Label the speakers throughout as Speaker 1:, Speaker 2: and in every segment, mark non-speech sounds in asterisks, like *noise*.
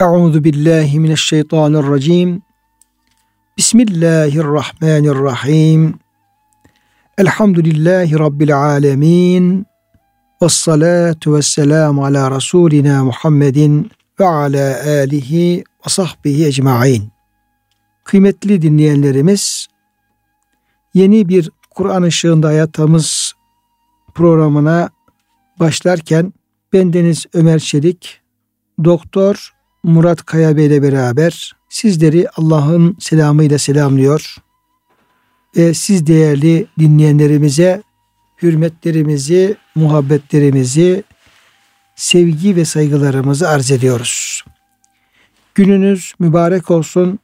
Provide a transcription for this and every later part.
Speaker 1: Euzu billahi mineşşeytanirracim. Bismillahirrahmanirrahim. Elhamdülillahi rabbil alamin. Ves salatu vesselam ala rasulina Muhammedin ve ala alihi ve sahbihi ecmaîn. Kıymetli dinleyenlerimiz, yeni bir Kur'an ışığında hayatımız programına başlarken bendeniz Ömer Çelik, Doktor Murat Kaya Bey ile beraber sizleri Allah'ın selamıyla selamlıyor. Ve siz değerli dinleyenlerimize hürmetlerimizi, muhabbetlerimizi, sevgi ve saygılarımızı arz ediyoruz. Gününüz mübarek olsun.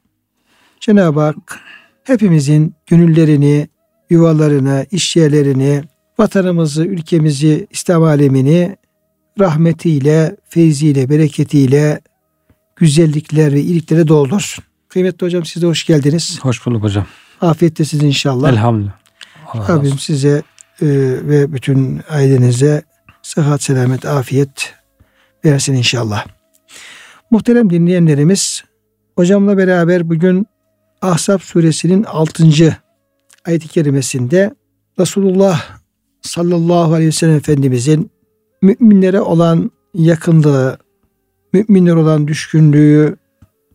Speaker 1: Cenab-ı Hak hepimizin gönüllerini, yuvalarını, iş yerlerini, vatanımızı, ülkemizi, İslam alemini rahmetiyle, feyziyle, bereketiyle, güzellikler ve iyiliklere doldursun. Kıymetli hocam siz de hoş geldiniz.
Speaker 2: Hoş bulduk hocam.
Speaker 1: Afiyettesiniz inşallah.
Speaker 2: Elhamdülillah.
Speaker 1: Allah Rabbim size e, ve bütün ailenize sıhhat, selamet, afiyet versin inşallah. Muhterem dinleyenlerimiz, hocamla beraber bugün Ahzab suresinin 6. ayet-i kerimesinde Resulullah sallallahu aleyhi ve sellem Efendimizin müminlere olan yakınlığı, müminler olan düşkünlüğü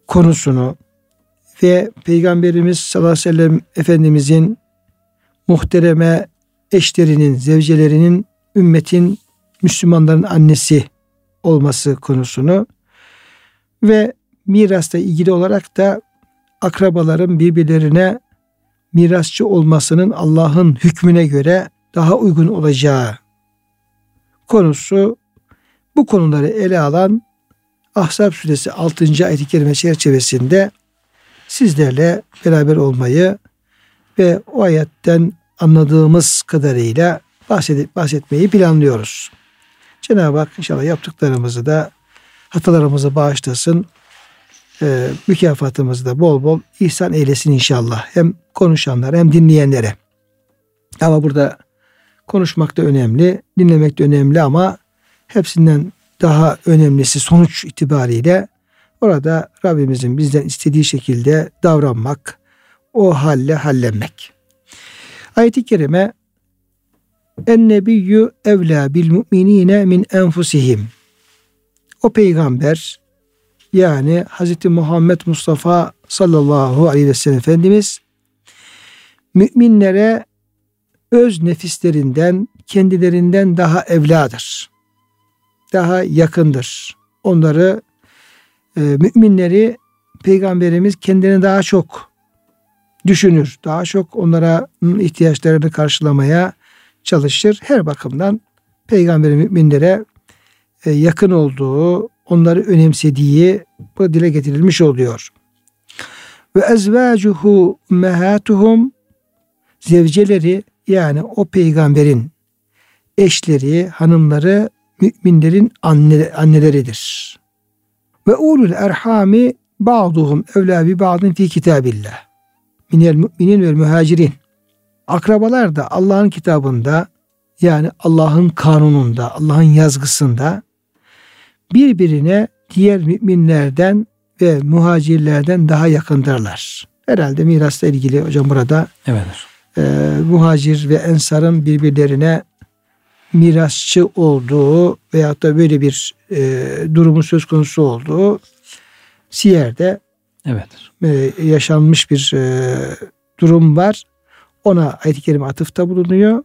Speaker 1: konusunu ve Peygamberimiz sallallahu aleyhi ve sellem Efendimizin muhtereme eşlerinin, zevcelerinin ümmetin Müslümanların annesi olması konusunu ve mirasla ilgili olarak da akrabaların birbirlerine mirasçı olmasının Allah'ın hükmüne göre daha uygun olacağı konusu bu konuları ele alan Ahzab suresi 6. ayet-i kerime çerçevesinde sizlerle beraber olmayı ve o ayetten anladığımız kadarıyla bahsedip bahsetmeyi planlıyoruz. Cenab-ı Hak inşallah yaptıklarımızı da hatalarımızı bağışlasın. E, mükafatımızı da bol bol ihsan eylesin inşallah. Hem konuşanlara hem dinleyenlere. Ama burada konuşmak da önemli, dinlemek de önemli ama hepsinden daha önemlisi sonuç itibariyle orada Rabbimizin bizden istediği şekilde davranmak, o halle hallenmek. Ayet-i kerime En nebiyyü evlâ bil mu'minîne min enfusihim. O peygamber yani Hz. Muhammed Mustafa sallallahu aleyhi ve sellem Efendimiz müminlere öz nefislerinden kendilerinden daha evladır. Daha yakındır. Onları e, müminleri peygamberimiz kendine daha çok düşünür. Daha çok onlara ihtiyaçlarını karşılamaya çalışır. Her bakımdan peygamberin müminlere e, yakın olduğu, onları önemsediği bu dile getirilmiş oluyor. Ve ezvacuhu ummahatuhum zevceleri yani o peygamberin eşleri, hanımları müminlerin anne, anneleridir. Ve ulul erhami ba'duhum evlâ bi ba'din fi kitabillah. Minel müminin ve muhacirin. Akrabalar da Allah'ın kitabında yani Allah'ın kanununda, Allah'ın yazgısında birbirine diğer müminlerden ve muhacirlerden daha yakındırlar. Herhalde mirasla ilgili hocam burada
Speaker 2: evet.
Speaker 1: e, muhacir ve ensarın birbirlerine mirasçı olduğu veyahut da böyle bir e, durumu söz konusu olduğu Siyer'de
Speaker 2: evet.
Speaker 1: e, yaşanmış bir e, durum var. Ona ayet-i kerime atıfta bulunuyor.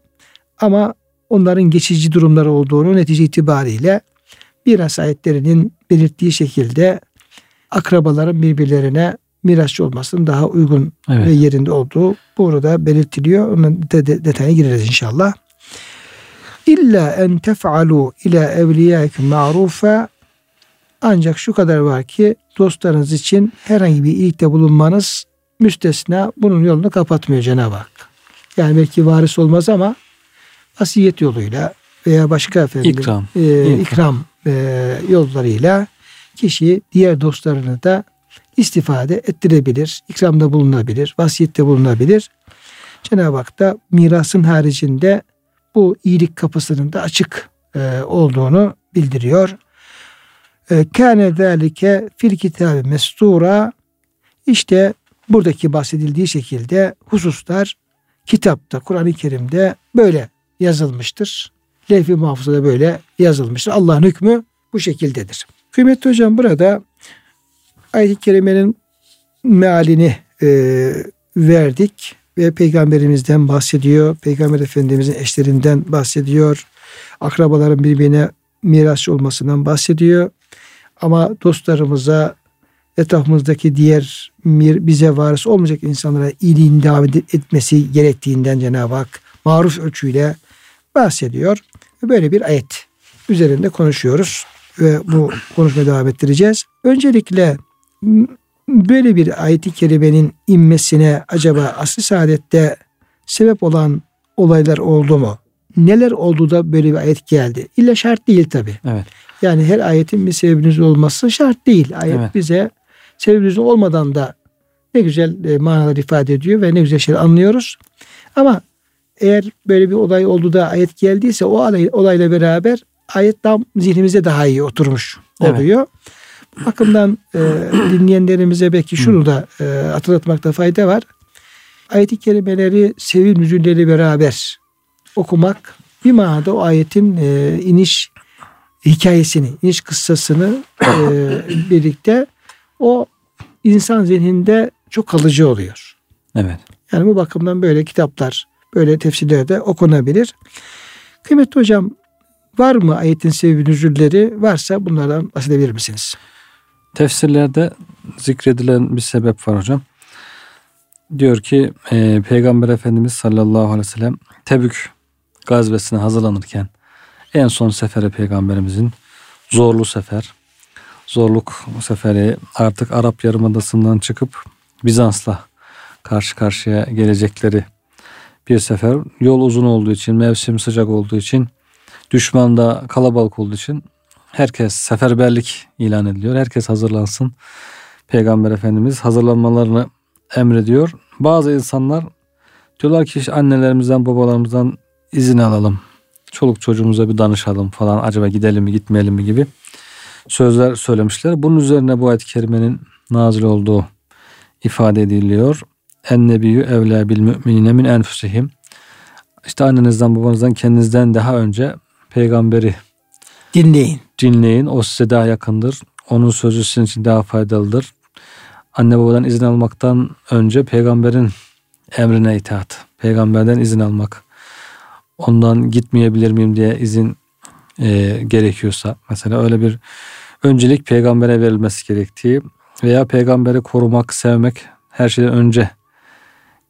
Speaker 1: Ama onların geçici durumları olduğunu netice itibariyle miras ayetlerinin belirttiği şekilde akrabaların birbirlerine mirasçı olmasının daha uygun evet. ve yerinde olduğu burada belirtiliyor. Onun de, detayına gireriz inşallah. İlla en tef'alu ila evliyaikum ma'rufa ancak şu kadar var ki dostlarınız için herhangi bir iyilikte bulunmanız müstesna bunun yolunu kapatmıyor Cenab-ı Hak. Yani belki varis olmaz ama vasiyet yoluyla veya başka efendim
Speaker 2: ikram,
Speaker 1: e, ikram e, yollarıyla kişi diğer dostlarını da istifade ettirebilir, ikramda bulunabilir, vasiyette bulunabilir. Cenab-ı Hak da mirasın haricinde bu iyilik kapısının da açık e, olduğunu bildiriyor. E, kâne zâlike fil kitabı mestura işte buradaki bahsedildiği şekilde hususlar kitapta, Kur'an-ı Kerim'de böyle yazılmıştır. Levh-i Mahfuza'da böyle yazılmıştır. Allah'ın hükmü bu şekildedir. Kıymetli hocam burada ayet-i kerimenin mealini e, verdik ve peygamberimizden bahsediyor. Peygamber Efendimizin eşlerinden bahsediyor. Akrabaların birbirine mirasçı olmasından bahsediyor. Ama dostlarımıza, etrafımızdaki diğer bize varis olmayacak insanlara iyiliğin davet etmesi gerektiğinden Cenab-ı Hak maruf ölçüyle bahsediyor. Böyle bir ayet üzerinde konuşuyoruz ve bu konuşmaya devam ettireceğiz. Öncelikle böyle bir ayeti kerimenin inmesine acaba asli saadette sebep olan olaylar oldu mu? Neler oldu da böyle bir ayet geldi? İlla şart değil tabi.
Speaker 2: Evet.
Speaker 1: Yani her ayetin bir sebebiniz olması şart değil. Ayet evet. bize sebebiniz olmadan da ne güzel e, manalar ifade ediyor ve ne güzel şeyler anlıyoruz. Ama eğer böyle bir olay oldu da ayet geldiyse o olay, olayla beraber ayet tam zihnimize daha iyi oturmuş oluyor. Evet. Bakımdan e, dinleyenlerimize belki şunu da e, hatırlatmakta fayda var. Ayet-i kerimeleri sevim nüzulleri beraber okumak bir manada o ayetin e, iniş hikayesini, iniş kıssasını e, *coughs* birlikte o insan zihninde çok kalıcı oluyor.
Speaker 2: Evet.
Speaker 1: Yani bu bakımdan böyle kitaplar, böyle tefsirler de okunabilir. Kıymetli hocam var mı ayetin sebebi nüzulleri? Varsa bunlardan bahsedebilir misiniz?
Speaker 2: Tefsirlerde zikredilen bir sebep var hocam. Diyor ki e, Peygamber Efendimiz sallallahu aleyhi ve sellem Tebük gazvesine hazırlanırken en son seferi peygamberimizin zorlu sefer. Zorluk seferi artık Arap Yarımadası'ndan çıkıp Bizans'la karşı karşıya gelecekleri bir sefer. Yol uzun olduğu için, mevsim sıcak olduğu için, düşman da kalabalık olduğu için herkes seferberlik ilan ediliyor. Herkes hazırlansın. Peygamber Efendimiz hazırlanmalarını emrediyor. Bazı insanlar diyorlar ki annelerimizden babalarımızdan izin alalım. Çoluk çocuğumuza bir danışalım falan. Acaba gidelim mi gitmeyelim mi gibi sözler söylemişler. Bunun üzerine bu ayet-i kerimenin nazil olduğu ifade ediliyor. En nebiyyü evlâ bil müminine min enfusihim. İşte annenizden babanızdan kendinizden daha önce peygamberi
Speaker 1: dinleyin.
Speaker 2: Dinleyin. O size daha yakındır. Onun sözü sizin için daha faydalıdır. Anne babadan izin almaktan önce peygamberin emrine itaat. Peygamberden izin almak. Ondan gitmeyebilir miyim diye izin e, gerekiyorsa. Mesela öyle bir öncelik peygambere verilmesi gerektiği veya peygamberi korumak, sevmek her şeyden önce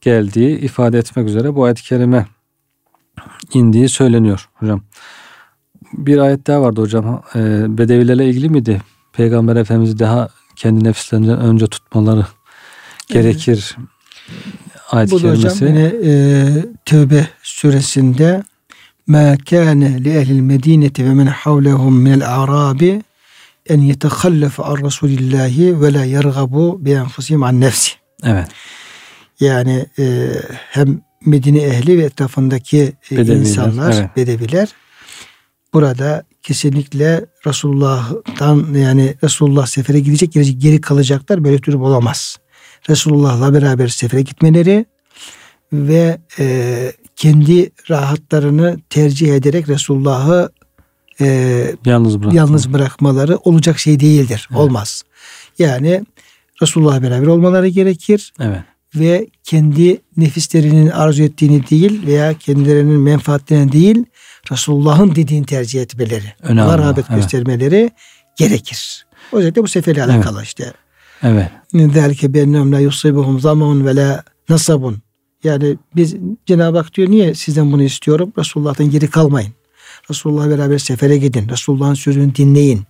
Speaker 2: geldiği ifade etmek üzere bu ayet-i kerime indiği söyleniyor hocam. Bir ayet daha vardı hocam. E, Bedevilerle ilgili miydi? Peygamber Efendimiz daha kendi nefslerinden önce tutmaları gerekir.
Speaker 1: Ayet-i Bu da hocam yine e, Tevbe suresinde li ehlil medineti ve men havlehum minel a'rabi en yetehallafu an Resulillahi ve la yergabu bi enfusihim an nefsi.
Speaker 2: Evet.
Speaker 1: Yani e, hem Medine ehli ve etrafındaki e, bedeviler, insanlar, evet. bedeviler burada kesinlikle Resulullah'tan yani Resulullah sefere gidecek geri, geri kalacaklar böyle durum olamaz. Resulullah'la beraber sefere gitmeleri ve e, kendi rahatlarını tercih ederek Resulullah'ı e,
Speaker 2: yalnız, bırakma.
Speaker 1: yalnız bırakmaları olacak şey değildir. Evet. Olmaz. Yani Resulullah'la beraber olmaları gerekir.
Speaker 2: Evet.
Speaker 1: Ve kendi nefislerinin arzu ettiğini değil veya kendilerinin menfaatlerine değil Resulullah'ın dediğini tercih etmeleri, Önemli. ona rağbet evet. göstermeleri gerekir. Özellikle bu seferle evet. alakalı işte.
Speaker 2: Evet.
Speaker 1: Derke bennem la yusibuhum zamun ve la nasabun. Yani biz Cenab-ı Hak diyor niye sizden bunu istiyorum? Resulullah'tan geri kalmayın. Resulullah'la beraber sefere gidin. Resulullah'ın sözünü dinleyin.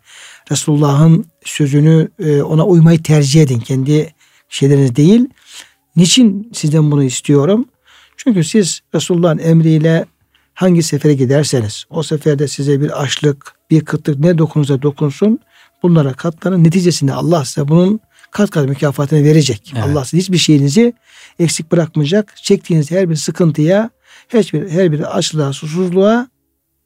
Speaker 1: Resulullah'ın sözünü e, ona uymayı tercih edin. Kendi şeyleriniz değil. Niçin sizden bunu istiyorum? Çünkü siz Resulullah'ın emriyle hangi sefere giderseniz o seferde size bir açlık, bir kıtlık ne dokunursa dokunsun bunlara katlanın. Neticesinde Allah size bunun kat kat mükafatını verecek. Evet. Allah size hiçbir şeyinizi eksik bırakmayacak. Çektiğiniz her bir sıkıntıya, hiçbir her bir açlığa, susuzluğa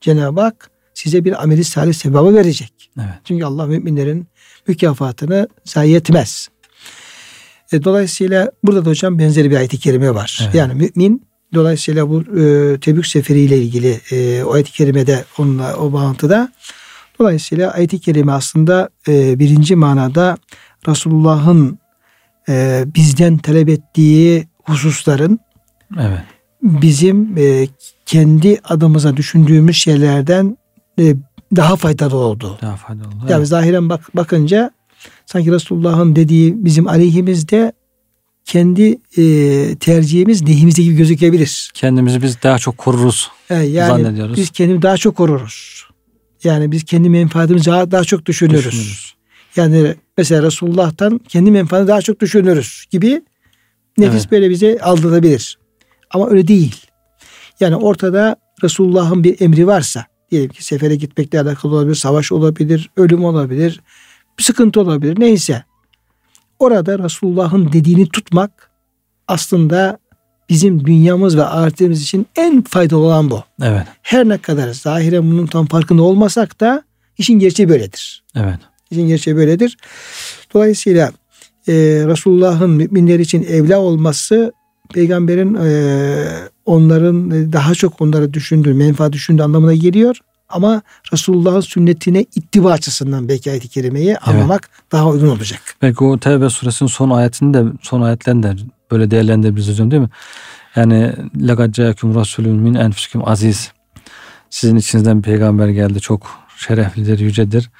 Speaker 1: Cenab-ı Hak size bir ameli salih sevabı verecek.
Speaker 2: Evet.
Speaker 1: Çünkü Allah müminlerin mükafatını zayi etmez. E, dolayısıyla burada da hocam benzeri bir ayet-i kerime var.
Speaker 2: Evet.
Speaker 1: Yani mümin dolayısıyla bu e, Tebük seferiyle ilgili e, o ayet-i kerimede onunla o bağıntıda dolayısıyla ayet-i kerime aslında e, birinci manada Resulullah'ın e, bizden talep ettiği hususların
Speaker 2: Evet.
Speaker 1: bizim e, kendi adımıza düşündüğümüz şeylerden e, daha faydalı olduğu.
Speaker 2: Daha faydalı oldu.
Speaker 1: Yani
Speaker 2: Evet.
Speaker 1: zahiren bak, bakınca sanki Resulullah'ın dediği bizim aleyhimizde kendi e, tercihimiz lehimizde gibi gözükebilir.
Speaker 2: Kendimizi biz daha çok koruruz.
Speaker 1: E, yani
Speaker 2: Zannediyoruz.
Speaker 1: biz kendimizi daha çok koruruz. Yani biz kendi menfaatimizi daha, daha çok düşünürüz.
Speaker 2: Düşünürüz.
Speaker 1: Yani mesela Resulullah'tan kendi menfaatini daha çok düşünürüz gibi nefis
Speaker 2: Evet.
Speaker 1: böyle bize aldatabilir. Ama öyle değil. Yani ortada Resulullah'ın bir emri varsa diyelim ki sefere gitmekle alakalı olabilir, savaş olabilir, ölüm olabilir, bir sıkıntı olabilir neyse. Orada Resulullah'ın dediğini tutmak aslında bizim dünyamız ve ahiretimiz için en faydalı olan bu.
Speaker 2: Evet.
Speaker 1: Her ne kadar zahiren bunun tam farkında olmasak da işin gerçeği böyledir.
Speaker 2: Evet.
Speaker 1: İşin gerçeği böyledir. Dolayısıyla e, Resulullah'ın müminler için evla olması peygamberin e, onların e, daha çok onları düşündüğü, menfaat düşündüğü anlamına geliyor. Ama Resulullah'ın sünnetine ittiba açısından belki ayet-i kerimeyi evet. anlamak daha uygun olacak.
Speaker 2: Belki o Tevbe suresinin son ayetini de son ayetlerini de böyle değerlendirebiliriz hocam değil mi? Yani lekad caekum rasulun min enfusikum aziz. Sizin içinizden bir peygamber geldi. Çok şereflidir, yücedir.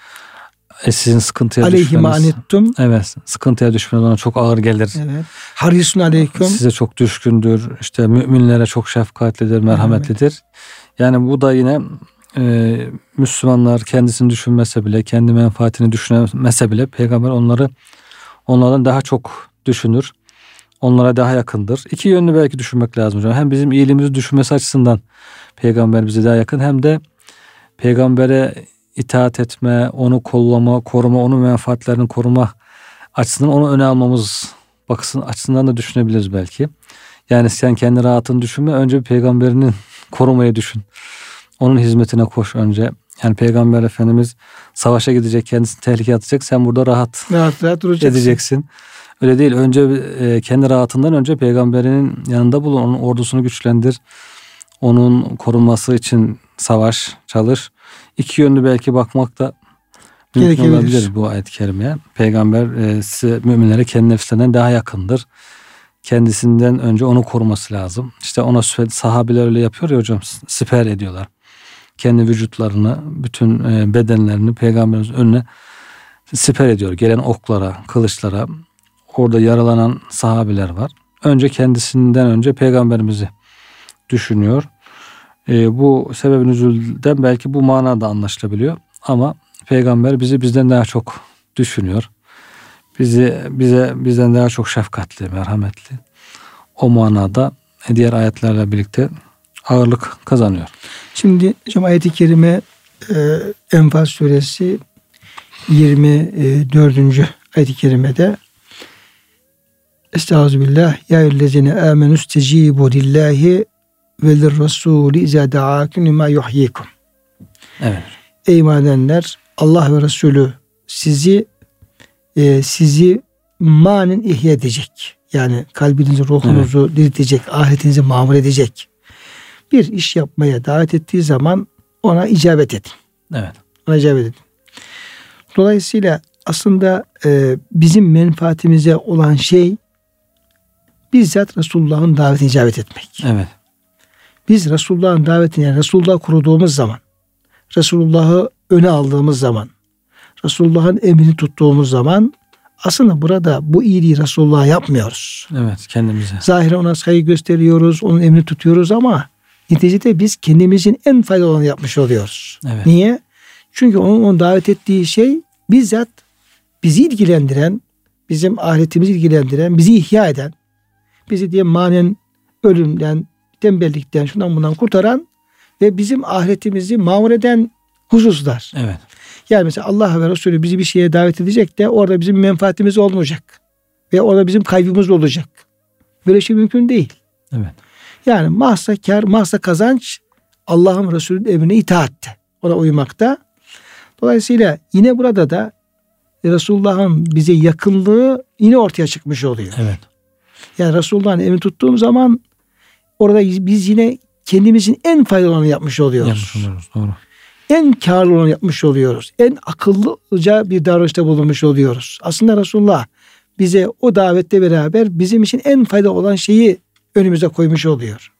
Speaker 2: E sizin sıkıntıya Aleyhim
Speaker 1: anettum.
Speaker 2: Evet. Sıkıntıya düşmeniz ona çok ağır gelir.
Speaker 1: Evet. Harisun aleyküm.
Speaker 2: Size çok düşkündür. İşte müminlere çok şefkatlidir, merhametlidir. Evet. Yani bu da yine e, Müslümanlar kendisini düşünmese bile, kendi menfaatini düşünmese bile peygamber onları onlardan daha çok düşünür. Onlara daha yakındır. İki yönlü belki düşünmek lazım hocam. Hem bizim iyiliğimizi düşünmesi açısından peygamber bize daha yakın hem de peygambere itaat etme, onu kollama, koruma, onun menfaatlerini koruma açısından onu öne almamız bakısın açısından da düşünebiliriz belki. Yani sen kendi rahatını düşünme. Önce bir peygamberinin *laughs* korumayı düşün. Onun hizmetine koş önce. Yani peygamber efendimiz savaşa gidecek, kendisini tehlikeye atacak. Sen burada rahat
Speaker 1: Rahat rahat duracaksın.
Speaker 2: edeceksin. Öyle değil. Önce e, kendi rahatından önce peygamberinin yanında bulun. Onun ordusunu güçlendir. Onun korunması için savaş, çalış. İki yönlü belki bakmak da mümkün olabilir bu ayet-i kerimeye. Peygamber e, size müminlere kendi nefsinden daha yakındır. Kendisinden önce onu koruması lazım. İşte ona sahabeler öyle yapıyor ya hocam. Siper ediyorlar. Kendi vücutlarını, bütün e, bedenlerini peygamberimizin önüne siper ediyor. Gelen oklara, kılıçlara. Orada yaralanan sahabiler var. Önce kendisinden önce peygamberimizi düşünüyor. E, bu sebebin üzülden belki bu manada anlaşılabiliyor. Ama peygamber bizi bizden daha çok düşünüyor. Bizi bize bizden daha çok şefkatli, merhametli. O manada diğer ayetlerle birlikte ağırlık kazanıyor.
Speaker 1: Şimdi hocam ayet-i kerime e, Enfal suresi 24. ayet-i kerimede Estağfirullah ya eyyühellezine amenu stecibu lillahi ve lirrasuli izâ da'âküm lima yuhyikum.
Speaker 2: Evet.
Speaker 1: Ey iman edenler Allah ve Resulü sizi e, sizi manen ihya edecek. Yani kalbinizi, ruhunuzu diriltecek, ahiretinizi mamur edecek. Bir iş yapmaya davet ettiği zaman ona icabet edin.
Speaker 2: Evet.
Speaker 1: Ona icabet edin. Dolayısıyla aslında e, bizim menfaatimize olan şey bizzat Resulullah'ın davetine icabet etmek.
Speaker 2: Evet.
Speaker 1: Biz Resulullah'ın davetine yani Resulullah'ı kuruduğumuz zaman, Resulullah'ı öne aldığımız zaman, Resulullah'ın emrini tuttuğumuz zaman aslında burada bu iyiliği Resulullah'a yapmıyoruz.
Speaker 2: Evet. Kendimize.
Speaker 1: Zahire ona saygı gösteriyoruz, onun emrini tutuyoruz ama neticede biz kendimizin en faydalı olanı yapmış oluyoruz.
Speaker 2: Evet.
Speaker 1: Niye? Çünkü onun, onun davet ettiği şey bizzat bizi ilgilendiren, bizim ahiretimizi ilgilendiren, bizi ihya eden, bizi diye manen ölümden, tembellikten, şundan bundan kurtaran ve bizim ahiretimizi mamur eden hususlar.
Speaker 2: Evet.
Speaker 1: Yani mesela Allah ve Resulü bizi bir şeye davet edecek de orada bizim menfaatimiz olmayacak. Ve orada bizim kaybımız olacak. Böyle şey mümkün değil.
Speaker 2: Evet.
Speaker 1: Yani mahsa kar, mahsa kazanç Allah'ın Resulü'nün emrine itaatte. ona uymakta. Dolayısıyla yine burada da Resulullah'ın bize yakınlığı yine ortaya çıkmış oluyor.
Speaker 2: Evet.
Speaker 1: Yani Resulullah'ın emri tuttuğum zaman orada biz yine kendimizin en faydalı olanı yapmış oluyoruz.
Speaker 2: Yapmış oluyoruz. Doğru.
Speaker 1: En karlı olanı yapmış oluyoruz. En akıllıca bir davranışta bulunmuş oluyoruz. Aslında Resulullah bize o davette beraber bizim için en faydalı olan şeyi önümüze koymuş oluyor.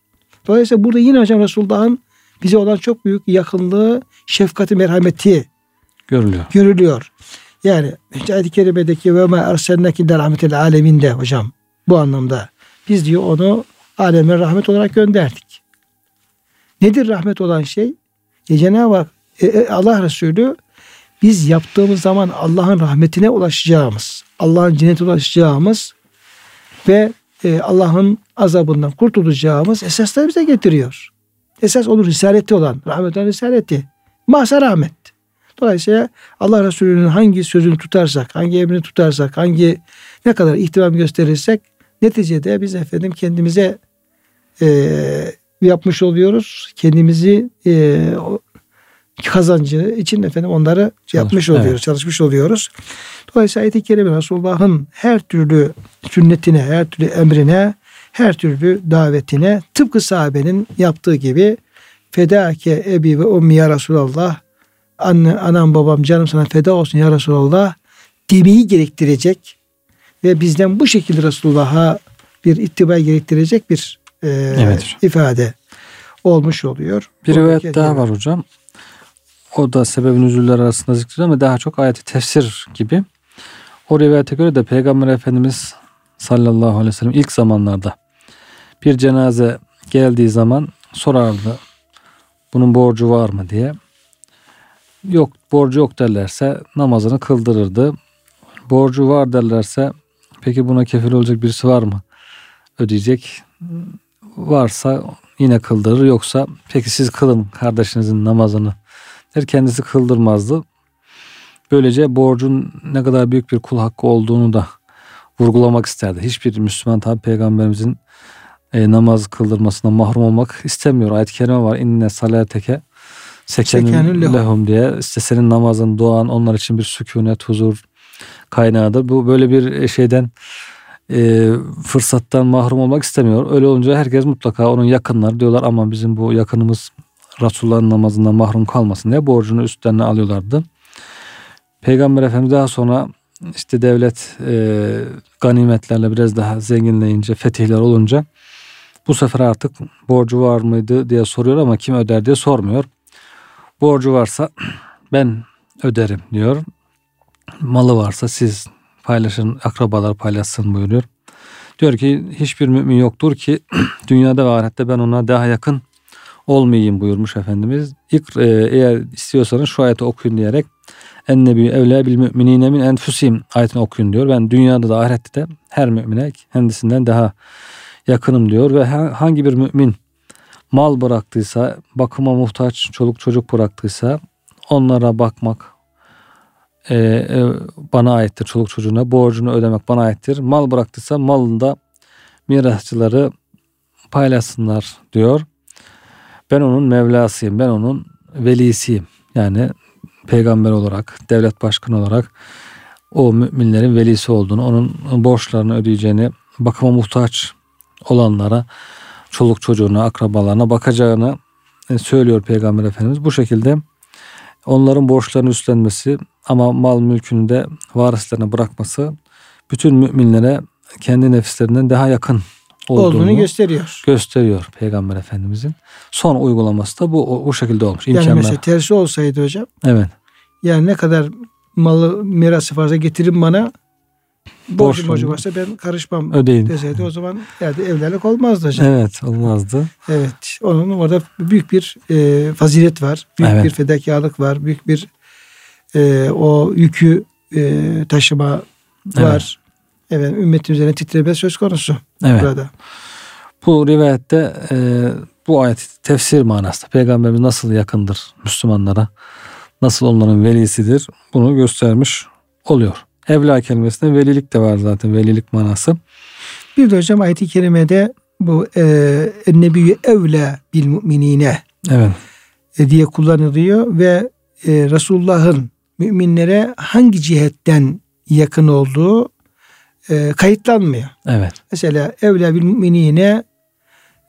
Speaker 1: Dolayısıyla burada yine hocam Resulullah'ın bize olan çok büyük yakınlığı, şefkati, merhameti
Speaker 2: görülüyor.
Speaker 1: Görülüyor. Yani işte ayet-i kerimedeki ve ma ersenneki de aleminde hocam bu anlamda biz diyor onu aleme rahmet olarak gönderdik. Nedir rahmet olan şey? E Cenab-ı Hak e, e, Allah Resulü biz yaptığımız zaman Allah'ın rahmetine ulaşacağımız, Allah'ın cennete ulaşacağımız ve e, Allah'ın azabından kurtulacağımız esasları bize getiriyor. Esas onun risaleti olan, rahmet olan risaleti. Mahsa rahmet. Dolayısıyla Allah Resulü'nün hangi sözünü tutarsak, hangi emrini tutarsak, hangi ne kadar ihtimam gösterirsek neticede biz efendim kendimize e, yapmış oluyoruz. Kendimizi e, kazancı için efendim onları Çalış, yapmış oluyoruz, evet. çalışmış oluyoruz. Dolayısıyla ayet-i kerime Resulullah'ın her türlü sünnetine, her türlü emrine, her türlü davetine tıpkı sahabenin yaptığı gibi fedake ebi ve ummi ya Resulallah anne, anam babam canım sana feda olsun ya Resulallah demeyi gerektirecek ve bizden bu şekilde Resulullah'a bir ittiba gerektirecek bir e, evet. ifade olmuş oluyor.
Speaker 2: Bir rivayet daha var hocam. O da sebebin üzüller arasında zikrediyor ama daha çok ayeti tefsir gibi. O rivayete göre de Peygamber Efendimiz sallallahu aleyhi ve sellem ilk zamanlarda bir cenaze geldiği zaman sorardı bunun borcu var mı diye. Yok borcu yok derlerse namazını kıldırırdı. Borcu var derlerse peki buna kefil olacak birisi var mı? Ödeyecek. Varsa yine kıldırır yoksa peki siz kılın kardeşinizin namazını der kendisi kıldırmazdı. Böylece borcun ne kadar büyük bir kul hakkı olduğunu da vurgulamak isterdi. Hiçbir Müslüman tabi peygamberimizin e, namaz kıldırmasına mahrum olmak istemiyor. Ayet-i kerime var. İnne salateke sekenün lehum diye. İşte senin namazın, duan onlar için bir sükunet, huzur kaynağıdır. Bu böyle bir şeyden e, fırsattan mahrum olmak istemiyor. Öyle olunca herkes mutlaka onun yakınları diyorlar ama bizim bu yakınımız Resulullah'ın namazından mahrum kalmasın diye borcunu üstlerine alıyorlardı. Peygamber Efendimiz daha sonra işte devlet e, ganimetlerle biraz daha zenginleyince, fetihler olunca bu sefer artık borcu var mıydı diye soruyor ama kim öder diye sormuyor. Borcu varsa ben öderim diyor. Malı varsa siz paylaşın, akrabalar paylaşsın buyuruyor. Diyor ki hiçbir mümin yoktur ki *clears throat* dünyada ve ahirette ben ona daha yakın olmayayım buyurmuş Efendimiz. İlk e, eğer istiyorsanız şu ayeti okuyun diyerek en nebi evle bil müminine min enfusim ayetini okuyun diyor. Ben dünyada da ahirette de her mümine kendisinden daha yakınım diyor ve hangi bir mümin mal bıraktıysa, bakıma muhtaç çoluk çocuk bıraktıysa onlara bakmak e, e, bana aittir çoluk çocuğuna. Borcunu ödemek bana aittir. Mal bıraktıysa malında mirasçıları paylaşsınlar diyor. Ben onun Mevlasıyım. Ben onun velisiyim. Yani peygamber olarak, devlet başkanı olarak o müminlerin velisi olduğunu, onun borçlarını ödeyeceğini, bakıma muhtaç olanlara çoluk çocuğuna, akrabalarına bakacağını e, söylüyor Peygamber Efendimiz. Bu şekilde onların borçlarını üstlenmesi ama mal mülkünü de varislerine bırakması bütün müminlere kendi nefislerinden daha yakın olduğunu, olduğunu
Speaker 1: gösteriyor.
Speaker 2: Gösteriyor Peygamber Efendimizin. Son uygulaması da bu o, şekilde olmuş.
Speaker 1: Yani İmkanlar. mesela tersi olsaydı hocam.
Speaker 2: Evet.
Speaker 1: Yani ne kadar malı mirası varsa getirin bana borcum borcu varsa ben karışmam Ödeyin. deseydi o zaman yani evlilik olmazdı hocam.
Speaker 2: Evet olmazdı.
Speaker 1: Evet onun orada büyük bir e, fazilet var. Büyük evet. bir fedakarlık var. Büyük bir e, o yükü e, taşıma var. Evet. evet ümmetin üzerine titreme söz konusu evet. burada.
Speaker 2: Bu rivayette e, bu ayet tefsir manasında peygamberimiz nasıl yakındır Müslümanlara nasıl onların velisidir bunu göstermiş oluyor. Evla kelimesinde velilik de var zaten velilik manası.
Speaker 1: Bir de hocam ayet-i kerimede bu e, nebiyyü evla bil müminine.
Speaker 2: Evet.
Speaker 1: e, diye kullanılıyor ve e, Resulullah'ın müminlere hangi cihetten yakın olduğu e, kayıtlanmıyor.
Speaker 2: Evet.
Speaker 1: Mesela evla bil müminine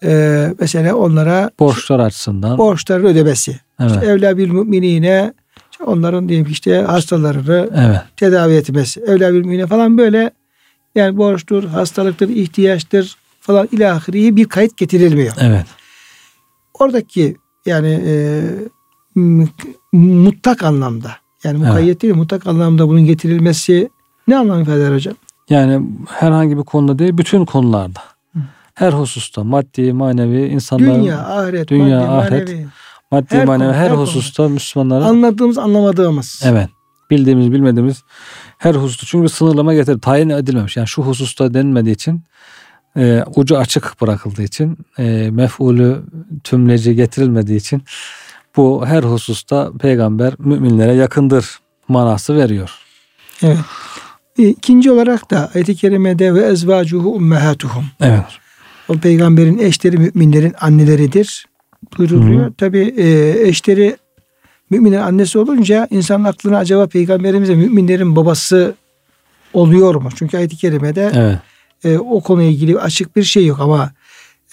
Speaker 1: e, mesela onlara
Speaker 2: Borçlar açısından.
Speaker 1: borçların ödemesi.
Speaker 2: evet.
Speaker 1: İşte evla bil müminine onların diyelim ki işte hastalarını
Speaker 2: evet.
Speaker 1: tedavi etmesi. Evla bil müminine falan böyle yani borçtur, hastalıktır, ihtiyaçtır falan ilahiriyi bir kayıt getirilmiyor.
Speaker 2: Evet.
Speaker 1: Oradaki yani e, mutlak anlamda yani
Speaker 2: Evet.
Speaker 1: mukayyet değil mutlak anlamda bunun getirilmesi ne anlam ifade eder hocam?
Speaker 2: Yani herhangi bir konuda değil bütün konularda. Her hususta maddi, manevi insanların
Speaker 1: Dünya, ahiret,
Speaker 2: Dünya,
Speaker 1: maddi,
Speaker 2: ahiret,
Speaker 1: manevi.
Speaker 2: Maddi,
Speaker 1: her
Speaker 2: manevi
Speaker 1: konu,
Speaker 2: her,
Speaker 1: her konu.
Speaker 2: hususta Müslümanların
Speaker 1: Anladığımız, anlamadığımız.
Speaker 2: evet bildiğimiz bilmediğimiz her hususta çünkü sınırlama getirip tayin edilmemiş. Yani şu hususta denilmediği için e, ucu açık bırakıldığı için e, mef'ulü tümleci getirilmediği için bu her hususta peygamber müminlere yakındır manası veriyor.
Speaker 1: Evet. E, İkinci olarak da ayet-i kerimede ve ezvacuhu ummehatuhum.
Speaker 2: Evet.
Speaker 1: O peygamberin eşleri müminlerin anneleridir buyuruluyor. Tabi eşleri müminin annesi olunca insanın aklına acaba peygamberimiz de müminlerin babası oluyor mu? Çünkü ayet-i kerimede
Speaker 2: Evet.
Speaker 1: e, o konuyla ilgili açık bir şey yok ama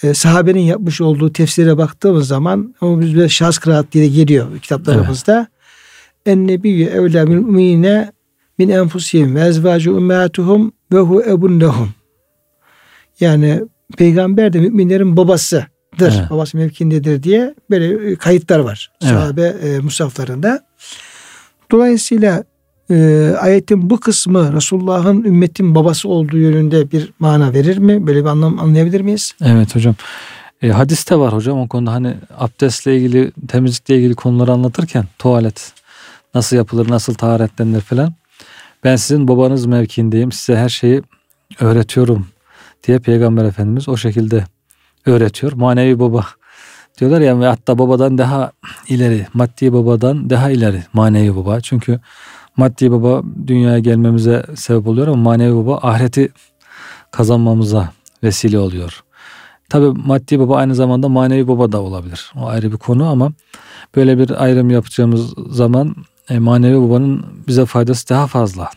Speaker 1: e, sahabenin yapmış olduğu tefsire baktığımız zaman o bizde şahs kıraat diye geliyor kitaplarımızda. En nebiyyü evlâ bil müminine min enfusihim ve ezvâcu ummâtuhum ve hu ebun lehum. Yani peygamber de müminlerin babasıdır.
Speaker 2: Evet.
Speaker 1: Babası mevkindedir diye böyle e, kayıtlar var.
Speaker 2: Evet.
Speaker 1: Sahabe e, musaflarında. Dolayısıyla e, ayetin bu kısmı Resulullah'ın ümmetin babası olduğu yönünde bir mana verir mi? Böyle bir anlam anlayabilir miyiz?
Speaker 2: Evet hocam. E, hadiste var hocam o konuda hani abdestle ilgili temizlikle ilgili konuları anlatırken tuvalet nasıl yapılır nasıl taharetlenilir falan. Ben sizin babanız mevkiindeyim size her şeyi öğretiyorum diye Peygamber Efendimiz o şekilde öğretiyor. Manevi baba diyorlar ya ve hatta babadan daha ileri maddi babadan daha ileri manevi baba. Çünkü maddi baba dünyaya gelmemize sebep oluyor ama manevi baba ahireti kazanmamıza vesile oluyor. Tabi maddi baba aynı zamanda manevi baba da olabilir. O ayrı bir konu ama böyle bir ayrım yapacağımız zaman e, manevi babanın bize faydası daha fazla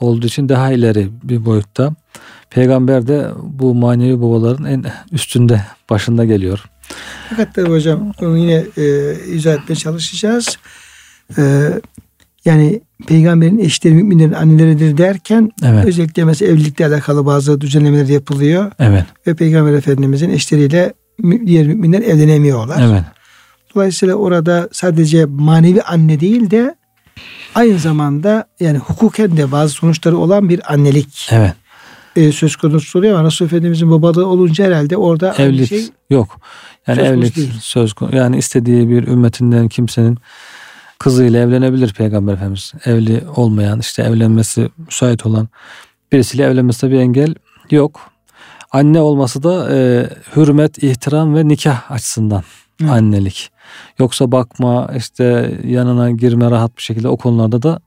Speaker 2: olduğu için daha ileri bir boyutta. Peygamber de bu manevi babaların en üstünde başında geliyor.
Speaker 1: Fakat tabii hocam onu yine e, izah etmeye çalışacağız. E, yani peygamberin eşleri müminlerin anneleridir derken
Speaker 2: Evet.
Speaker 1: özellikle mesela evlilikle alakalı bazı düzenlemeler yapılıyor.
Speaker 2: Evet.
Speaker 1: Ve peygamber efendimizin eşleriyle diğer müminler evlenemiyorlar.
Speaker 2: Evet.
Speaker 1: Dolayısıyla orada sadece manevi anne değil de aynı zamanda yani hukuken de bazı sonuçları olan bir annelik
Speaker 2: Evet.
Speaker 1: E, söz konusu oluyor ama Resul Efendimizin babalığı olunca herhalde orada
Speaker 2: Evlilik
Speaker 1: şey
Speaker 2: yok. Yani
Speaker 1: söz
Speaker 2: evlilik
Speaker 1: değil.
Speaker 2: söz konusu. Yani istediği bir ümmetinden kimsenin kızıyla evlenebilir Peygamber Efendimiz. Evli olmayan işte evlenmesi müsait olan birisiyle evlenmesine bir engel yok. Anne olması da e, hürmet, ihtiram ve nikah açısından
Speaker 1: Hı.
Speaker 2: annelik. Yoksa bakma işte yanına girme rahat bir şekilde o konularda da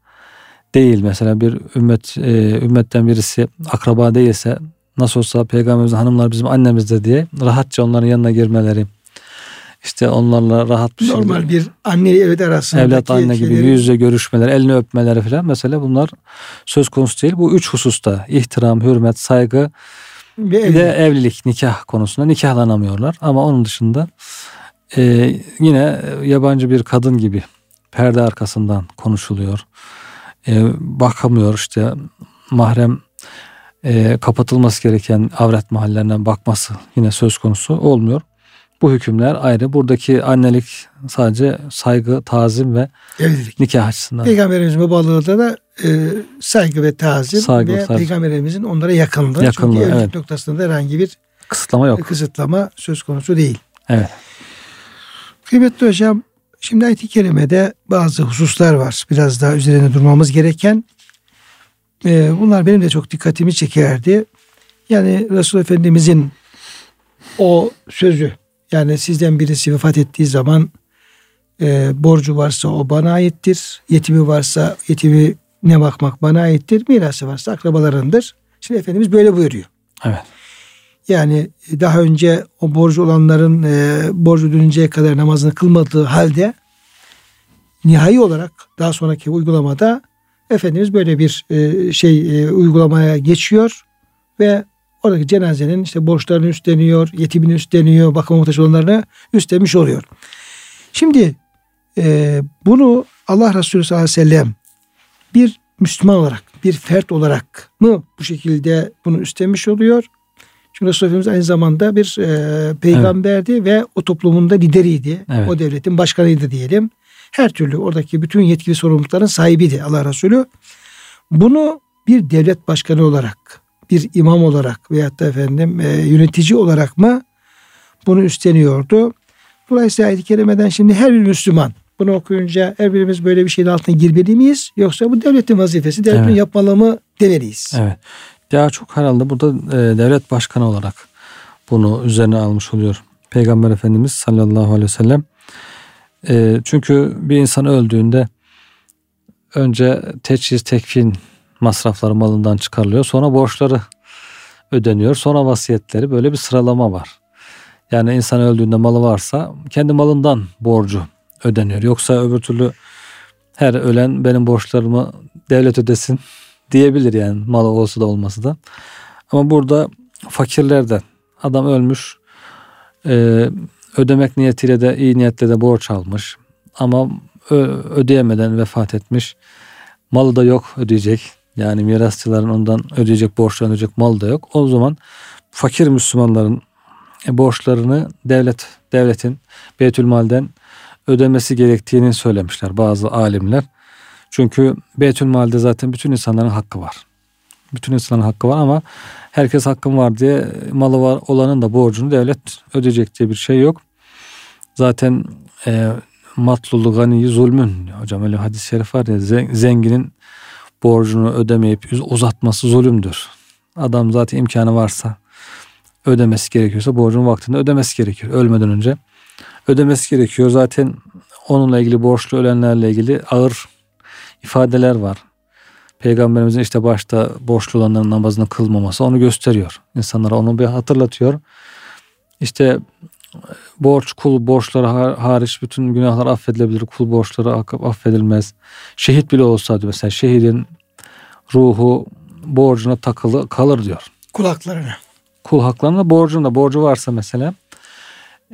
Speaker 2: değil. Mesela bir ümmet e, ümmetten birisi akraba değilse nasıl olsa peygamberimizin hanımlar bizim annemizdir diye rahatça onların yanına girmeleri işte onlarla rahat bir
Speaker 1: normal bir anne evlat arasındaki
Speaker 2: evlat anne gibi
Speaker 1: şeyleri-
Speaker 2: yüz yüze görüşmeler, elini öpmeleri falan mesela bunlar söz konusu değil. Bu üç hususta ihtiram, hürmet, saygı
Speaker 1: ve
Speaker 2: bir
Speaker 1: evlilik.
Speaker 2: de evlilik, nikah konusunda nikahlanamıyorlar. Ama onun dışında e, yine yabancı bir kadın gibi perde arkasından konuşuluyor. E, bakamıyor işte mahrem e, kapatılması gereken avret mahallerine bakması yine söz konusu olmuyor. Bu hükümler ayrı. Buradaki annelik sadece saygı, tazim ve
Speaker 1: evlilik.
Speaker 2: nikah açısından.
Speaker 1: Peygamberimizin babalığında da e, saygı ve tazim
Speaker 2: Saygı,
Speaker 1: ve
Speaker 2: saygı.
Speaker 1: peygamberimizin onlara yakınlığı.
Speaker 2: Yakınlığı,
Speaker 1: Çünkü evlilik
Speaker 2: evet.
Speaker 1: noktasında herhangi bir
Speaker 2: Kısıtlama yok.
Speaker 1: kısıtlama söz konusu değil.
Speaker 2: Evet.
Speaker 1: Kıymetli hocam şimdi ayet-i kerimede bazı hususlar var. Biraz daha üzerine durmamız gereken. E, bunlar benim de çok dikkatimi çekerdi. Yani Resul Efendimizin o sözü yani sizden birisi vefat ettiği zaman e, borcu varsa o bana aittir. Yetimi varsa yetimi ne bakmak bana aittir. Mirası varsa akrabalarındır. Şimdi Efendimiz böyle buyuruyor.
Speaker 2: Evet.
Speaker 1: Yani daha önce o borcu olanların e, borcu ödeninceye kadar namazını kılmadığı halde nihai olarak daha sonraki uygulamada Efendimiz böyle bir e, şey e, uygulamaya geçiyor ve oradaki cenazenin işte borçlarını üstleniyor, yetimini üstleniyor, bakım muhtaç olanlarını üstlenmiş oluyor. Şimdi e, bunu Allah Resulü sallallahu aleyhi ve sellem bir Müslüman olarak, bir fert olarak mı bu şekilde bunu üstlenmiş oluyor? Çünkü Efendimiz aynı zamanda bir e, peygamberdi evet. ve o toplumunda lideriydi. Evet. O devletin başkanıydı diyelim. Her türlü oradaki bütün yetkili sorumlulukların sahibiydi Allah Resulü. Bunu bir devlet başkanı olarak, bir imam olarak veyahut da efendim e, yönetici olarak mı bunu üstleniyordu? Dolayısıyla ayet-i kerimeden şimdi her bir Müslüman bunu okuyunca her birimiz böyle bir şeyin altına girmeli miyiz? Yoksa bu devletin vazifesi, devletin evet. yapmalı mı demeliyiz?
Speaker 2: Evet. Daha çok herhalde burada e, devlet başkanı olarak bunu üzerine almış oluyor. Peygamber Efendimiz sallallahu aleyhi ve sellem. E, çünkü bir insan öldüğünde önce teçhiz, tekfin masrafları malından çıkarılıyor. Sonra borçları ödeniyor. Sonra vasiyetleri böyle bir sıralama var. Yani insan öldüğünde malı varsa kendi malından borcu ödeniyor. Yoksa öbür türlü her ölen benim borçlarımı devlet ödesin diyebilir yani malı olsa da olması da. Ama burada fakirlerden adam ölmüş e, ödemek niyetiyle de iyi niyetle de borç almış ama ödeyemeden vefat etmiş. Malı da yok ödeyecek. Yani mirasçıların ondan ödeyecek borçlarını ödeyecek mal da yok. O zaman fakir Müslümanların e, borçlarını devlet devletin Beytülmal'den ödemesi gerektiğini söylemişler bazı alimler. Çünkü Beytülmal'de zaten bütün insanların hakkı var. Bütün insanların hakkı var ama herkes hakkım var diye malı var olanın da borcunu devlet ödeyecek diye bir şey yok. Zaten e, matlulu ganiyi zulmün. Hocam öyle hadis-i şerif var ya zenginin borcunu ödemeyip uzatması zulümdür. Adam zaten imkanı varsa ödemesi gerekiyorsa borcun vaktinde ödemesi gerekiyor ölmeden önce. Ödemesi gerekiyor. Zaten onunla ilgili borçlu ölenlerle ilgili ağır ifadeler var. Peygamberimizin işte başta borçlu olanların namazını kılmaması onu gösteriyor. İnsanlara onu bir hatırlatıyor. İşte borç, kul borçları hariç bütün günahlar affedilebilir. Kul borçları affedilmez. Şehit bile olsa diyor mesela şehidin ruhu borcuna takılı kalır diyor.
Speaker 1: Kul haklarına.
Speaker 2: Kul haklarına borcunda borcu varsa mesela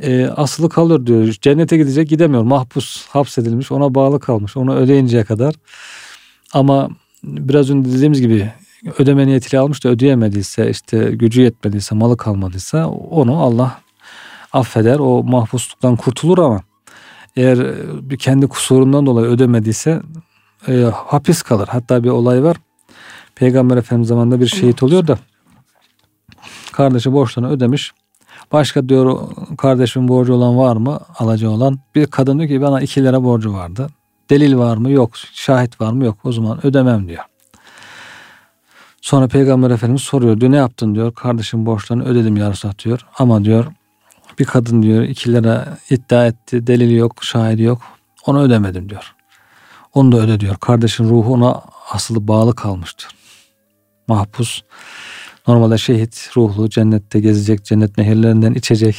Speaker 2: e, asılı kalır diyor. Cennete gidecek gidemiyor. Mahpus hapsedilmiş ona bağlı kalmış. Onu ödeyinceye kadar. Ama biraz önce dediğimiz gibi ödeme niyetiyle almış da ödeyemediyse işte gücü yetmediyse malı kalmadıysa onu Allah affeder. O mahpusluktan kurtulur ama eğer bir kendi kusurundan dolayı ödemediyse e, hapis kalır. Hatta bir olay var. Peygamber Efendimiz zamanında bir şehit oluyor da kardeşi borçlarını ödemiş. Başka diyor kardeşim borcu olan var mı? Alacı olan. Bir kadın diyor ki bana iki lira borcu vardı. Delil var mı? Yok. Şahit var mı? Yok. O zaman ödemem diyor. Sonra Peygamber Efendimiz soruyor. Diyor ne yaptın diyor. Kardeşim borçlarını ödedim yarısı diyor. Ama diyor bir kadın diyor iki lira iddia etti. Delili yok. Şahidi yok. Onu ödemedim diyor. Onu da öde diyor. Kardeşin ruhu ona asılı bağlı kalmıştır. Mahpus Normalde şehit ruhlu cennette gezecek, cennet nehirlerinden içecek,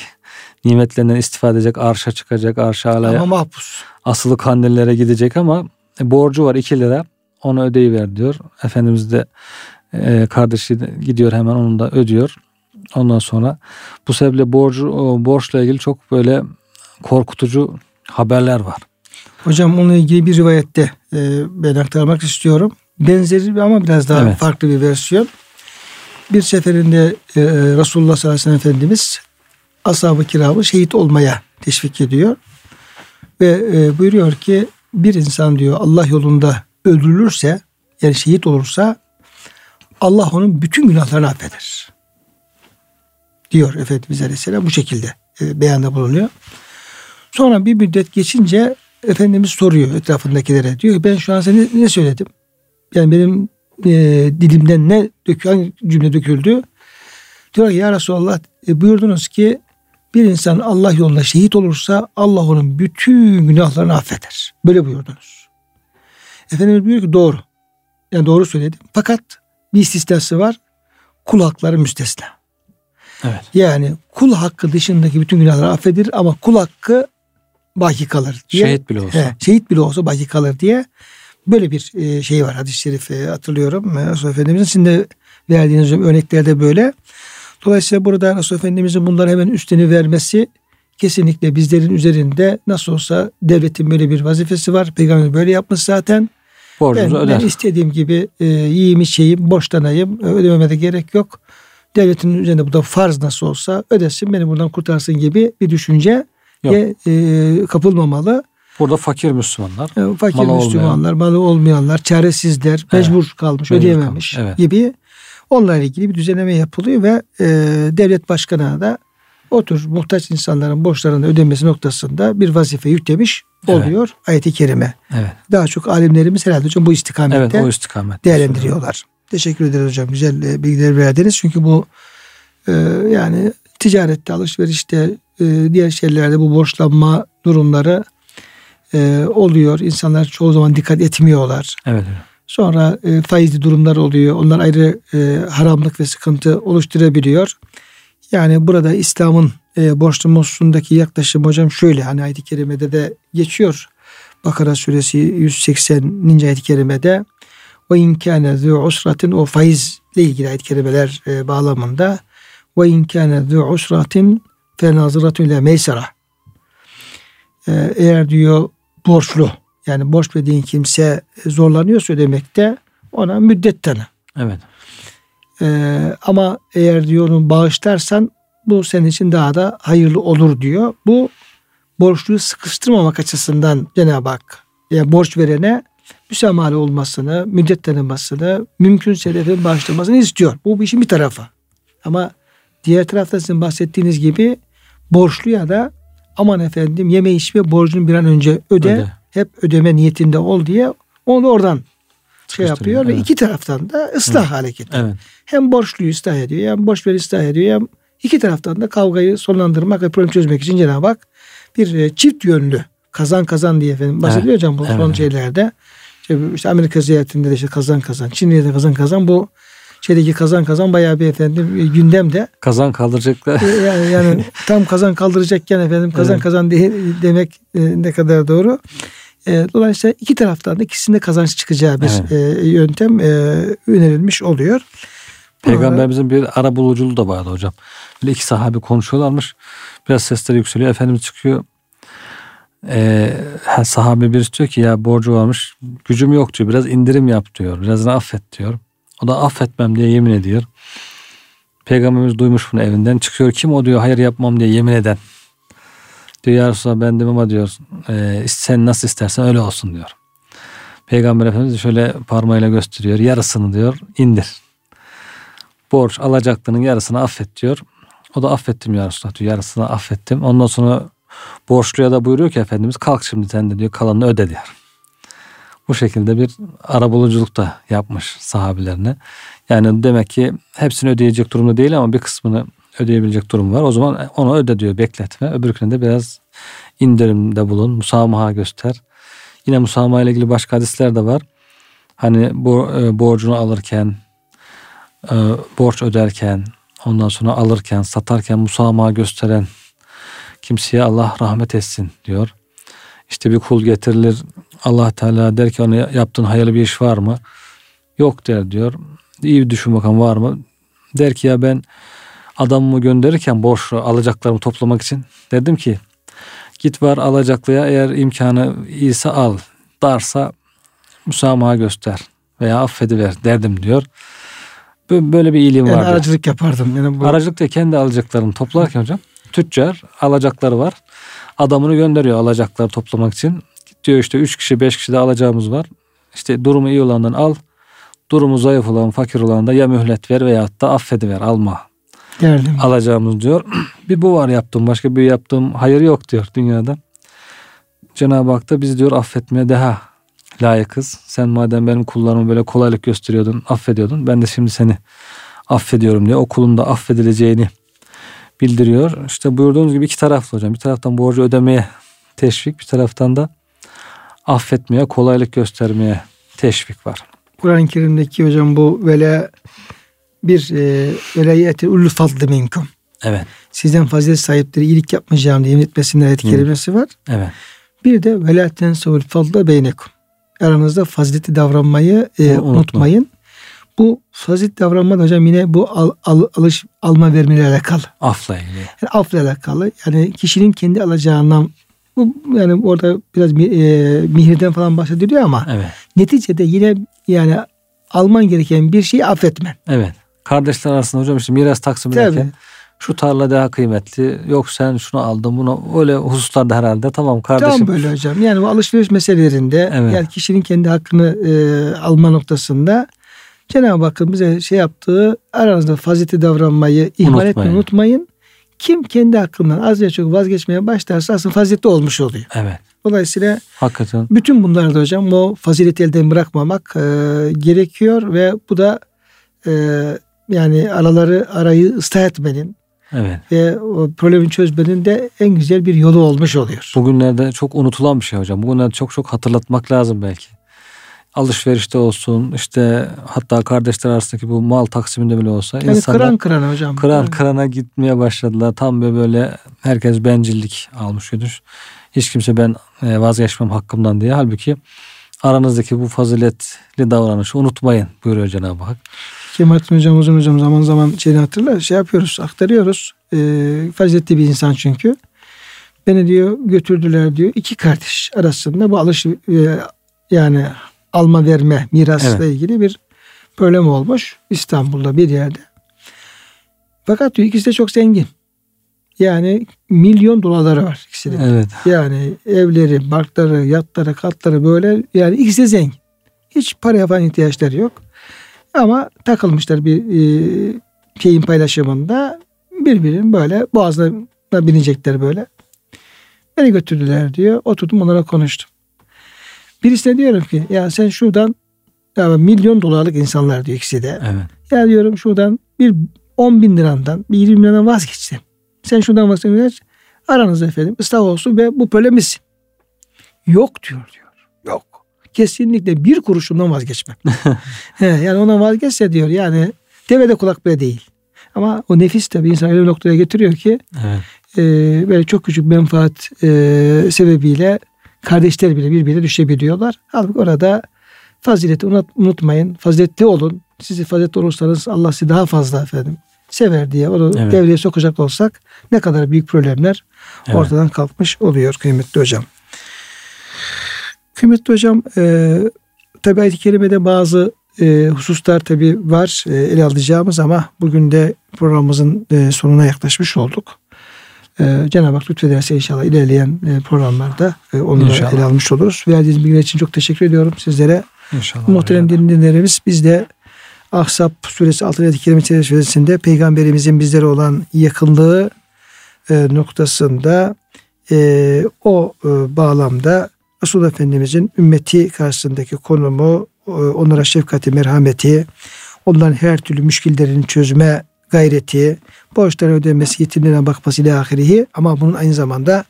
Speaker 2: nimetlerinden istifade edecek, arşa çıkacak, arşa alaya.
Speaker 1: Ama mahpus.
Speaker 2: Asılı kandillere gidecek ama e, borcu var 2 lira onu ödeyiver diyor. Efendimiz de e, kardeşi de gidiyor hemen onu da ödüyor. Ondan sonra bu sebeple borcu, borçla ilgili çok böyle korkutucu haberler var.
Speaker 1: Hocam onunla ilgili bir rivayette e, ben aktarmak istiyorum. Benzeri ama biraz daha evet. farklı bir versiyon. Bir seferinde e, Resulullah sallallahu aleyhi ve sellem Efendimiz ashab-ı kiramı şehit olmaya teşvik ediyor. Ve e, buyuruyor ki bir insan diyor Allah yolunda öldürülürse yani şehit olursa Allah onun bütün günahlarını affeder. Diyor Efendimiz Aleyhisselam bu şekilde e, beyanda bulunuyor. Sonra bir müddet geçince Efendimiz soruyor etrafındakilere. Diyor ki ben şu an ne, ne söyledim? Yani benim e, dilimden ne dökü, hangi cümle döküldü? Diyor ki ya Resulallah e, buyurdunuz ki bir insan Allah yolunda şehit olursa Allah onun bütün günahlarını affeder. Böyle buyurdunuz. Efendimiz buyuruyor ki doğru. Yani doğru söyledim. Fakat bir istisnası var. Kul hakları müstesna.
Speaker 2: Evet.
Speaker 1: Yani kul hakkı dışındaki bütün günahlar affedilir ama kul hakkı baki kalır diye.
Speaker 2: Şehit bile olsa.
Speaker 1: He, şehit bile olsa baki kalır diye böyle bir e, şey var hadis-i şerif e, hatırlıyorum. E, Resulullah Efendimizin sizin de verdiğiniz örneklerde böyle. Dolayısıyla burada Resulullah Efendimizin bunları hemen üstünü vermesi kesinlikle bizlerin üzerinde nasıl olsa devletin böyle bir vazifesi var. Peygamber böyle yapmış zaten.
Speaker 2: Borcunuzu
Speaker 1: Ben,
Speaker 2: öder.
Speaker 1: ben istediğim gibi e, yiyeyim içeyim borçlanayım ödememe de gerek yok. Devletin üzerinde bu da farz nasıl olsa ödesin beni buradan kurtarsın gibi bir düşünce e, kapılmamalı.
Speaker 2: Burada fakir Müslümanlar.
Speaker 1: E, Fakir
Speaker 2: Malı
Speaker 1: Müslümanlar, malı olmayanlar, çaresizler, mecbur kalmış,
Speaker 2: Mecbur
Speaker 1: ödeyememiş
Speaker 2: kalmış, evet.
Speaker 1: gibi onlarla ilgili bir düzenleme yapılıyor ve e, devlet başkanına da o tür muhtaç insanların borçlarını ödemesi noktasında bir vazife yüklemiş
Speaker 2: Evet.
Speaker 1: oluyor ayeti kerime.
Speaker 2: Evet.
Speaker 1: Daha çok alimlerimiz herhalde hocam bu istikamette
Speaker 2: Evet o istikamet.
Speaker 1: değerlendiriyorlar. Teşekkür ederiz hocam. Güzel e, bilgiler verdiniz. Çünkü bu e, yani ticarette, alışverişte, e, diğer şeylerde bu borçlanma durumları e, oluyor. İnsanlar çoğu zaman dikkat etmiyorlar.
Speaker 2: Evet.
Speaker 1: Sonra e, faizli durumlar oluyor. Onlar ayrı e, haramlık ve sıkıntı oluşturabiliyor. Yani burada İslam'ın e, borçlanma hususundaki yaklaşım hocam şöyle hani ayet-i kerimede de geçiyor. Bakara suresi 180. ayet-i kerimede ve in kana zu usratin o faizle ilgili ayet-i kerimeler e, bağlamında ve in kana zu usratin fe naziratun ile meysara. E, eğer diyor borçlu yani borç verdiğin kimse zorlanıyorsa ödemekte ona müddet tanı.
Speaker 2: Evet.
Speaker 1: Ee, ama eğer diyor onu bağışlarsan bu senin için daha da hayırlı olur diyor. Bu borçluyu sıkıştırmamak açısından Cenab-ı Hak yani borç verene müsamahali olmasını, müddet tanımasını, mümkünse de bağışlamasını istiyor. Bu işin bir tarafı. Ama diğer tarafta sizin bahsettiğiniz gibi borçluya da aman efendim yeme içme borcunu bir an önce öde,
Speaker 2: Öde.
Speaker 1: hep ödeme niyetinde ol diye onu oradan şey yapıyor ve
Speaker 2: evet.
Speaker 1: iki taraftan da ıslah hareketi.
Speaker 2: Evet.
Speaker 1: Hem borçluyu ıslah ediyor hem borç veri ıslah ediyor hem iki taraftan da kavgayı sonlandırmak ve problem çözmek için Cenab-ı Hak bir e, çift yönlü kazan kazan diye efendim bahsediyor hocam bu
Speaker 2: evet,
Speaker 1: son
Speaker 2: evet.
Speaker 1: şeylerde. İşte, işte Amerika ziyaretinde de işte kazan kazan, Çin'de de kazan kazan bu şeydeki kazan kazan bayağı bir efendim e, gündemde.
Speaker 2: Kazan kaldıracaklar.
Speaker 1: E, Yani, *laughs* yani tam kazan kaldıracakken efendim kazan
Speaker 2: Evet.
Speaker 1: kazan de, demek e, ne kadar doğru. Dolayısıyla iki taraftan da ikisinde kazanç çıkacağı bir
Speaker 2: Evet.
Speaker 1: yöntem önerilmiş oluyor.
Speaker 2: Peygamberimizin bir ara buluculuğu da vardı hocam. Böyle iki sahabe konuşuyorlarmış. Biraz sesleri yükseliyor. Efendimiz çıkıyor. Ee, ha, sahabe birisi diyor ki ya borcu varmış. Gücüm yok diyor. Biraz indirim yap diyor. Biraz affet diyor. O da affetmem diye yemin ediyor. Peygamberimiz duymuş bunu evinden. Çıkıyor kim o diyor hayır yapmam diye yemin eden. Diyor ya Resulallah ben demem ama diyor. E, sen nasıl istersen öyle olsun diyor. Peygamber Efendimiz de şöyle parmağıyla gösteriyor. Yarısını diyor indir borç alacaklının yarısını affet diyor. O da affettim ya Resulallah diyor. Yarısını affettim. Ondan sonra borçluya da buyuruyor ki Efendimiz kalk şimdi sen de diyor kalanını öde diyor. Bu şekilde bir arabuluculuk da yapmış sahabilerine. Yani demek ki hepsini ödeyecek durumda değil ama bir kısmını ödeyebilecek durum var. O zaman onu öde diyor bekletme. Öbürküne de biraz indirimde bulun. Musamaha göster. Yine musamaha ile ilgili başka hadisler de var. Hani bu e, borcunu alırken e, borç öderken, ondan sonra alırken, satarken musamaha gösteren kimseye Allah rahmet etsin diyor. İşte bir kul getirilir. Allah Teala der ki ona yaptığın hayırlı bir iş var mı? Yok der diyor. İyi bir düşün bakalım var mı? Der ki ya ben adamımı gönderirken borçlu alacaklarımı toplamak için dedim ki git var alacaklıya eğer imkanı iyiyse al. Darsa musamaha göster veya affediver derdim diyor. Bö- Böyle bir iyiliğim
Speaker 1: Yani
Speaker 2: var. diyor.
Speaker 1: aracılık yapardım. Yani bu
Speaker 2: Aracılık da kendi alacaklarını toplarken hocam tüccar alacakları var. Adamını gönderiyor alacakları toplamak için. Diyor işte 3 kişi 5 kişi de alacağımız var. İşte durumu iyi olandan al. Durumu zayıf olan fakir olan da ya mühlet ver veyahut da affediver alma
Speaker 1: derdim.
Speaker 2: alacağımız diyor. Bir bu var yaptığım başka bir yaptığım hayır yok diyor dünyada. Cenab-ı Hak da biz diyor affetmeye daha layıkız. Sen madem benim kullarıma böyle kolaylık gösteriyordun, affediyordun. Ben de şimdi seni affediyorum diye o kulun da affedileceğini bildiriyor. İşte buyurduğunuz gibi iki taraflı hocam. Bir taraftan borcu ödemeye teşvik, bir taraftan da affetmeye, kolaylık göstermeye teşvik var.
Speaker 1: Kur'an-ı Kerim'deki hocam bu vela bir e, velayeti ulul fadlı minkum.
Speaker 2: Evet.
Speaker 1: Sizden fazilet sahipleri iyilik yapmayacağım diye yemin etmesinler ayet kelimesi var.
Speaker 2: Evet.
Speaker 1: Bir de velâten savul fadla beynekum. Aranızda fazileti davranmayı e,
Speaker 2: Unutma.
Speaker 1: unutmayın. Bu fazilet davranma da hocam yine bu al, al, alış alma vermeyle alakalı.
Speaker 2: Afla ilgili.
Speaker 1: Yani afla alakalı. Yani kişinin kendi alacağından bu yani orada biraz e, mihirden falan bahsediliyor ama
Speaker 2: Evet.
Speaker 1: neticede yine yani alman gereken bir şeyi affetmen.
Speaker 2: Evet. Kardeşler arasında hocam işte miras taksim ederken şu tarla daha kıymetli. Yok sen şunu aldın bunu. Öyle hususlarda herhalde tamam kardeşim.
Speaker 1: Tam böyle hocam. Yani bu alışveriş meselelerinde
Speaker 2: Evet.
Speaker 1: yani kişinin kendi hakkını e, alma noktasında Cenab-ı Hakk'ın bize şey yaptığı aranızda fazileti davranmayı ihmal
Speaker 2: Unutmayın.
Speaker 1: etmeyin, unutmayın. Kim kendi hakkından az ya çok vazgeçmeye başlarsa aslında faziletli olmuş oluyor.
Speaker 2: Evet.
Speaker 1: Dolayısıyla
Speaker 2: Hakikaten.
Speaker 1: bütün bunlarda hocam o fazileti elden bırakmamak e, gerekiyor ve bu da e, yani araları arayı ıslah etmenin
Speaker 2: Evet.
Speaker 1: ve o problemi çözmenin de en güzel bir yolu olmuş oluyor.
Speaker 2: Bugünlerde çok unutulan bir şey hocam. Bugünlerde çok çok hatırlatmak lazım belki. Alışverişte olsun işte hatta kardeşler arasındaki bu mal taksiminde bile olsa
Speaker 1: Yani
Speaker 2: insanlar
Speaker 1: kıran kırana hocam.
Speaker 2: kıran kırana gitmeye başladılar. Tam böyle, böyle herkes bencillik almış götür. Hiç kimse ben e, vazgeçmem hakkımdan diye. Halbuki aranızdaki bu faziletli davranışı unutmayın buyuruyor Cenab-ı Hak.
Speaker 1: Kemalettin hocam uzun hocam zaman zaman şeyini hatırlar şey yapıyoruz aktarıyoruz. Ee, faziletli bir insan çünkü. Beni diyor götürdüler diyor iki kardeş arasında bu alış e, yani alma verme mirasla
Speaker 2: Evet.
Speaker 1: ilgili bir problem olmuş İstanbul'da bir yerde. Fakat diyor ikisi de çok zengin. Yani milyon dolarları var ikisinin.
Speaker 2: Evet.
Speaker 1: Yani evleri, barkları, yatları, katları böyle yani ikisi de zengin. Hiç paraya falan ihtiyaçları yok. Ama takılmışlar bir e, şeyin paylaşımında birbirinin böyle boğazına binecekler böyle. Beni götürdüler diyor. Oturdum onlara konuştum. Birisine diyorum ki ya sen şuradan ya milyon dolarlık insanlar diyor ikisi de.
Speaker 2: Evet.
Speaker 1: Ya diyorum şuradan bir 10 bin lirandan bir 20 liradan vazgeçsin. Sen şuradan vazgeç. Aranızda efendim ıslah olsun ve bu böyle misin? Yok diyor diyor. Yok. Kesinlikle bir kuruşundan vazgeçmem. *laughs* He, yani ona vazgeçse diyor yani devede kulak bile değil. Ama o nefis tabii insan öyle bir noktaya getiriyor ki
Speaker 2: Evet.
Speaker 1: e, böyle çok küçük menfaat e, sebebiyle kardeşler bile birbirine düşebiliyorlar. Halbuki orada fazileti unut- unutmayın. Faziletli olun. Siz faziletli olursanız Allah sizi daha fazla efendim sever diye onu
Speaker 2: Evet.
Speaker 1: devreye sokacak olsak ne kadar büyük problemler
Speaker 2: Evet.
Speaker 1: ortadan kalkmış oluyor kıymetli hocam. Kıymetli hocam e, tabi ayet-i kerimede bazı e, hususlar tabi var e, ele alacağımız ama bugün de programımızın e, sonuna yaklaşmış olduk. E, Cenab-ı Hak lütfederse inşallah ilerleyen e, programlarda e, onu da
Speaker 2: İnşallah.
Speaker 1: ele almış oluruz. Verdiğiniz bilgiler için çok teşekkür ediyorum sizlere.
Speaker 2: İnşallah.
Speaker 1: Muhterem dinleyenlerimiz biz de Ahzab suresi 6. ayet-i kerime çerçevesinde peygamberimizin bizlere olan yakınlığı e, noktasında e, o e, bağlamda Resul Efendimizin ümmeti karşısındaki konumu, e, onlara şefkati, merhameti, onların her türlü müşkillerini çözme gayreti, borçları ödemesi, yetimlerine bakması ile ahirihi ama bunun aynı zamanda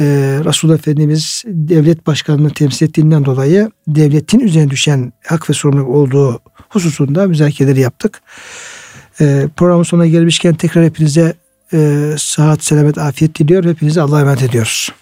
Speaker 1: e, Resul Efendimiz devlet başkanını temsil ettiğinden dolayı devletin üzerine düşen hak ve sorumluluk olduğu hususunda müzakereleri yaptık. E, programın sonuna gelmişken tekrar hepinize e, sıhhat, selamet, afiyet diliyor. Hepinize Allah'a emanet ediyoruz.